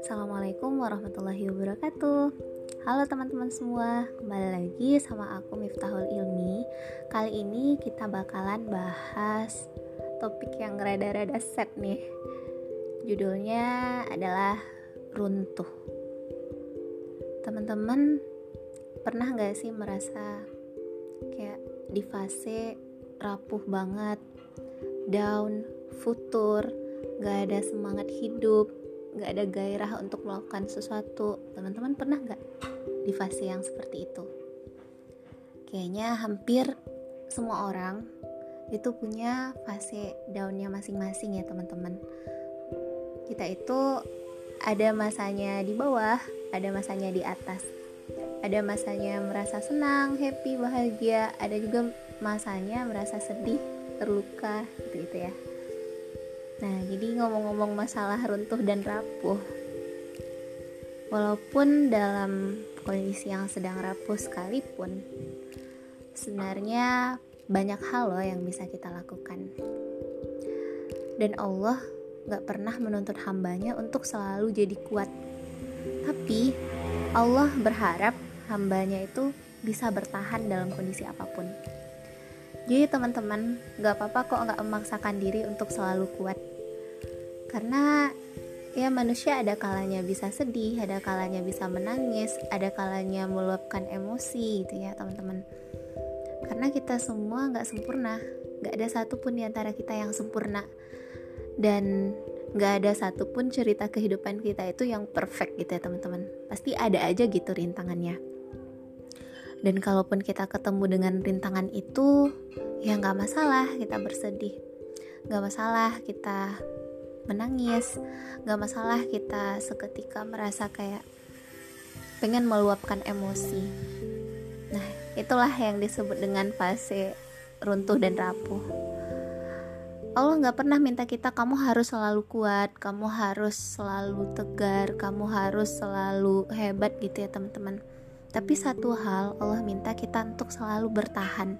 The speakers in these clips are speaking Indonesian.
Assalamualaikum warahmatullahi wabarakatuh. Halo teman-teman semua, kembali lagi sama aku Miftahul Ilmi. Kali ini kita bakalan bahas topik yang rada-rada set nih. Judulnya adalah runtuh. Teman-teman pernah gak sih merasa kayak di fase rapuh banget Down, futur, gak ada semangat hidup nggak ada gairah untuk melakukan sesuatu. Teman-teman pernah nggak di fase yang seperti itu? Kayaknya hampir semua orang itu punya fase daunnya masing-masing ya teman-teman. Kita itu ada masanya di bawah ada masanya di atas. Ada masanya merasa senang happy bahagia. Ada juga masanya merasa sedih terluka gitu gitu ya Nah, jadi ngomong-ngomong masalah runtuh dan rapuh, walaupun dalam kondisi yang sedang rapuh sekalipun, sebenarnya banyak hal loh yang bisa kita lakukan. Dan Allah gak pernah menuntut hambanya untuk selalu jadi kuat. Tapi Allah berharap hambanya itu bisa bertahan dalam kondisi apa pun. Jadi teman-teman, gak apa-apa kok gak memaksakan diri untuk selalu kuat. Karena ya manusia ada kalanya bisa sedih, ada kalanya bisa menangis, ada kalanya meluapkan emosi gitu ya teman-teman. Karena kita semua gak sempurna, gak ada satupun di antara kita yang sempurna. Dan gak ada satupun cerita kehidupan kita itu yang perfect gitu ya teman-teman. Pasti ada aja gitu rintangannya dan kalaupun kita ketemu dengan rintangan itu ya nggak masalah kita bersedih. Nggak masalah kita menangis. Nggak masalah kita seketika merasa kayak pengen meluapkan emosi. Nah itulah yang disebut dengan fase runtuh dan rapuh. Allah nggak pernah minta kita kamu harus selalu kuat, kamu harus selalu tegar, kamu harus selalu hebat gitu ya teman-teman. Tapi satu hal Allah minta kita untuk selalu bertahan.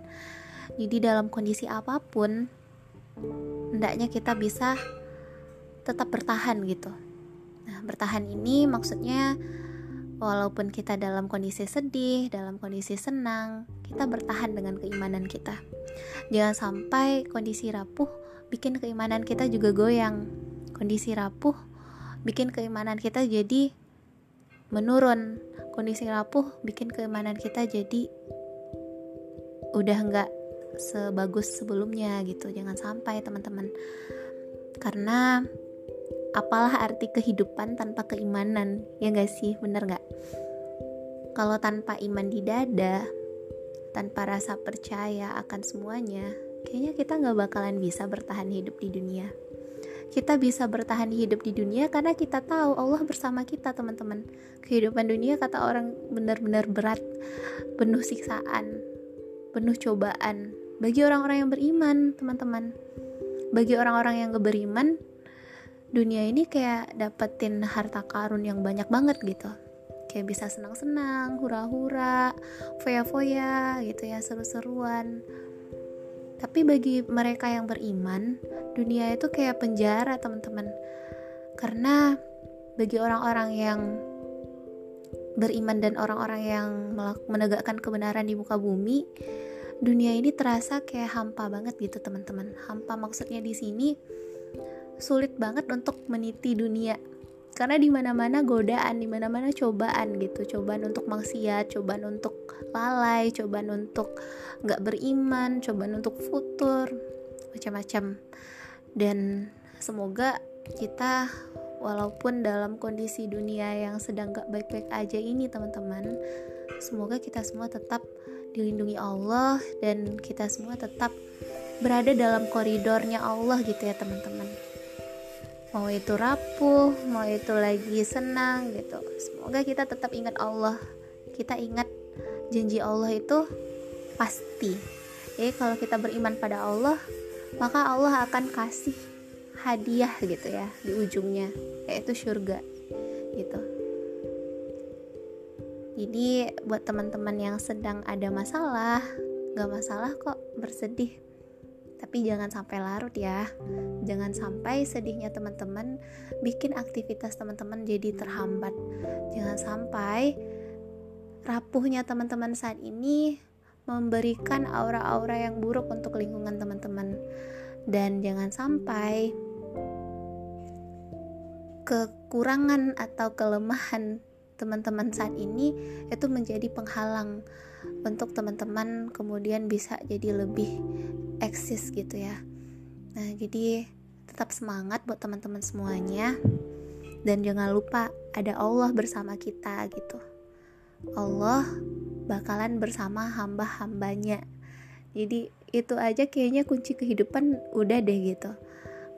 Jadi dalam kondisi apa pun hendaknya kita bisa tetap bertahan gitu. Nah, bertahan ini maksudnya walaupun kita dalam kondisi sedih, dalam kondisi senang, kita bertahan dengan keimanan kita. Jangan sampai kondisi rapuh bikin keimanan kita juga goyang. Kondisi rapuh bikin keimanan kita jadi menurun. Kondisi rapuh bikin keimanan kita jadi udah nggak sebagus sebelumnya gitu. Jangan sampai teman-teman. Karena apalah arti kehidupan tanpa keimanan ya gak sih? Bener nggak? Kalau tanpa iman di dada tanpa rasa percaya akan semuanya kayaknya kita nggak bakalan bisa bertahan hidup di dunia kita bisa bertahan hidup di dunia karena kita tahu Allah bersama kita teman-teman. Kehidupan dunia kata orang benar-benar berat. Penuh siksaan penuh cobaan. Bagi orang-orang yang beriman teman-teman. Bagi orang-orang yang beriman dunia ini kayak dapetin harta karun yang banyak banget gitu. Kayak bisa senang-senang hura-hura foya-foya gitu ya seru-seruan tapi bagi mereka yang beriman, dunia itu kayak penjara, teman-teman. Karena bagi orang-orang yang beriman dan orang-orang yang menegakkan kebenaran di muka bumi, dunia ini terasa kayak hampa banget gitu, teman-teman. Hampa maksudnya di sini sulit banget untuk meniti dunia karena di mana-mana godaan, di mana-mana cobaan gitu, cobaan untuk maksiat, cobaan untuk lalai, cobaan untuk nggak beriman, cobaan untuk futur, macam-macam. Dan semoga kita walaupun dalam kondisi dunia yang sedang gak baik-baik aja ini teman-teman, semoga kita semua tetap dilindungi Allah dan kita semua tetap berada dalam koridornya Allah gitu ya teman-teman mau itu rapuh mau itu lagi senang gitu. Semoga kita tetap ingat Allah. Kita ingat janji Allah itu pasti. Jadi kalau kita beriman pada Allah maka Allah akan kasih hadiah gitu ya di ujungnya yaitu surga gitu. Jadi buat teman-teman yang sedang ada masalah gak masalah kok bersedih tapi jangan sampai larut ya. Jangan sampai sedihnya teman-teman bikin aktivitas teman-teman jadi terhambat. Jangan sampai rapuhnya teman-teman saat ini memberikan aura-aura yang buruk untuk lingkungan teman-teman. Dan jangan sampai kekurangan atau kelemahan teman-teman saat ini itu menjadi penghalang untuk teman-teman kemudian bisa jadi lebih eksis gitu ya. Nah jadi tetap semangat buat teman-teman semuanya. Dan jangan lupa ada Allah bersama kita gitu. Allah bakalan bersama hamba-hambanya. Jadi itu aja kayaknya kunci kehidupan udah deh gitu.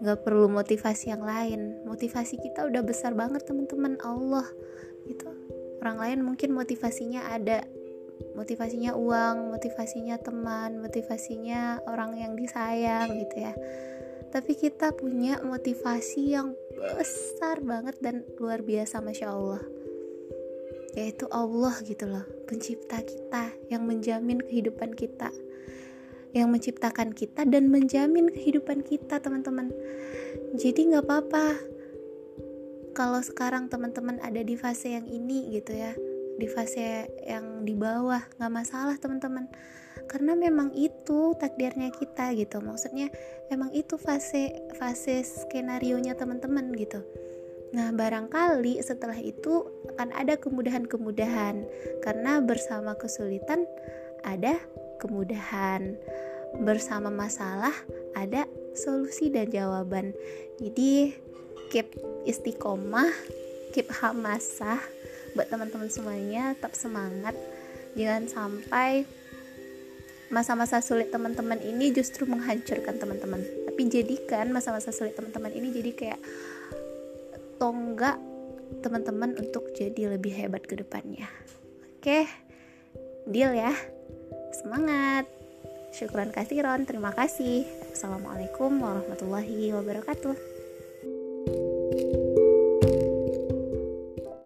Nggak perlu motivasi yang lain. Motivasi kita udah besar banget teman-teman. Allah gitu. Orang lain mungkin motivasinya ada motivasinya uang, motivasinya teman, motivasinya orang yang disayang gitu ya. Tapi kita punya motivasi yang besar banget dan luar biasa Masya Allah. Yaitu Allah gitu loh Pencipta kita yang menjamin kehidupan kita. Yang menciptakan kita dan menjamin kehidupan kita teman-teman. Jadi gak apa-apa Kalau sekarang teman-teman ada di fase yang ini gitu ya di fase yang di bawah nggak masalah teman-teman. Karena memang itu takdirnya kita gitu. Maksudnya emang itu fase fase skenario nya teman-teman gitu. Nah barangkali setelah itu akan ada kemudahan-kemudahan. Karena bersama kesulitan ada kemudahan. Bersama masalah ada solusi dan jawaban. Jadi keep istiqomah keep hamasah buat teman-teman semuanya tetap semangat. Jangan sampai masa-masa sulit teman-teman ini justru menghancurkan teman-teman. Tapi jadikan masa-masa sulit teman-teman ini jadi kayak tonggak teman-teman untuk jadi lebih hebat ke depannya. Oke deal ya. Semangat. Syukuran kasiron terima kasih. Assalamualaikum warahmatullahi wabarakatuh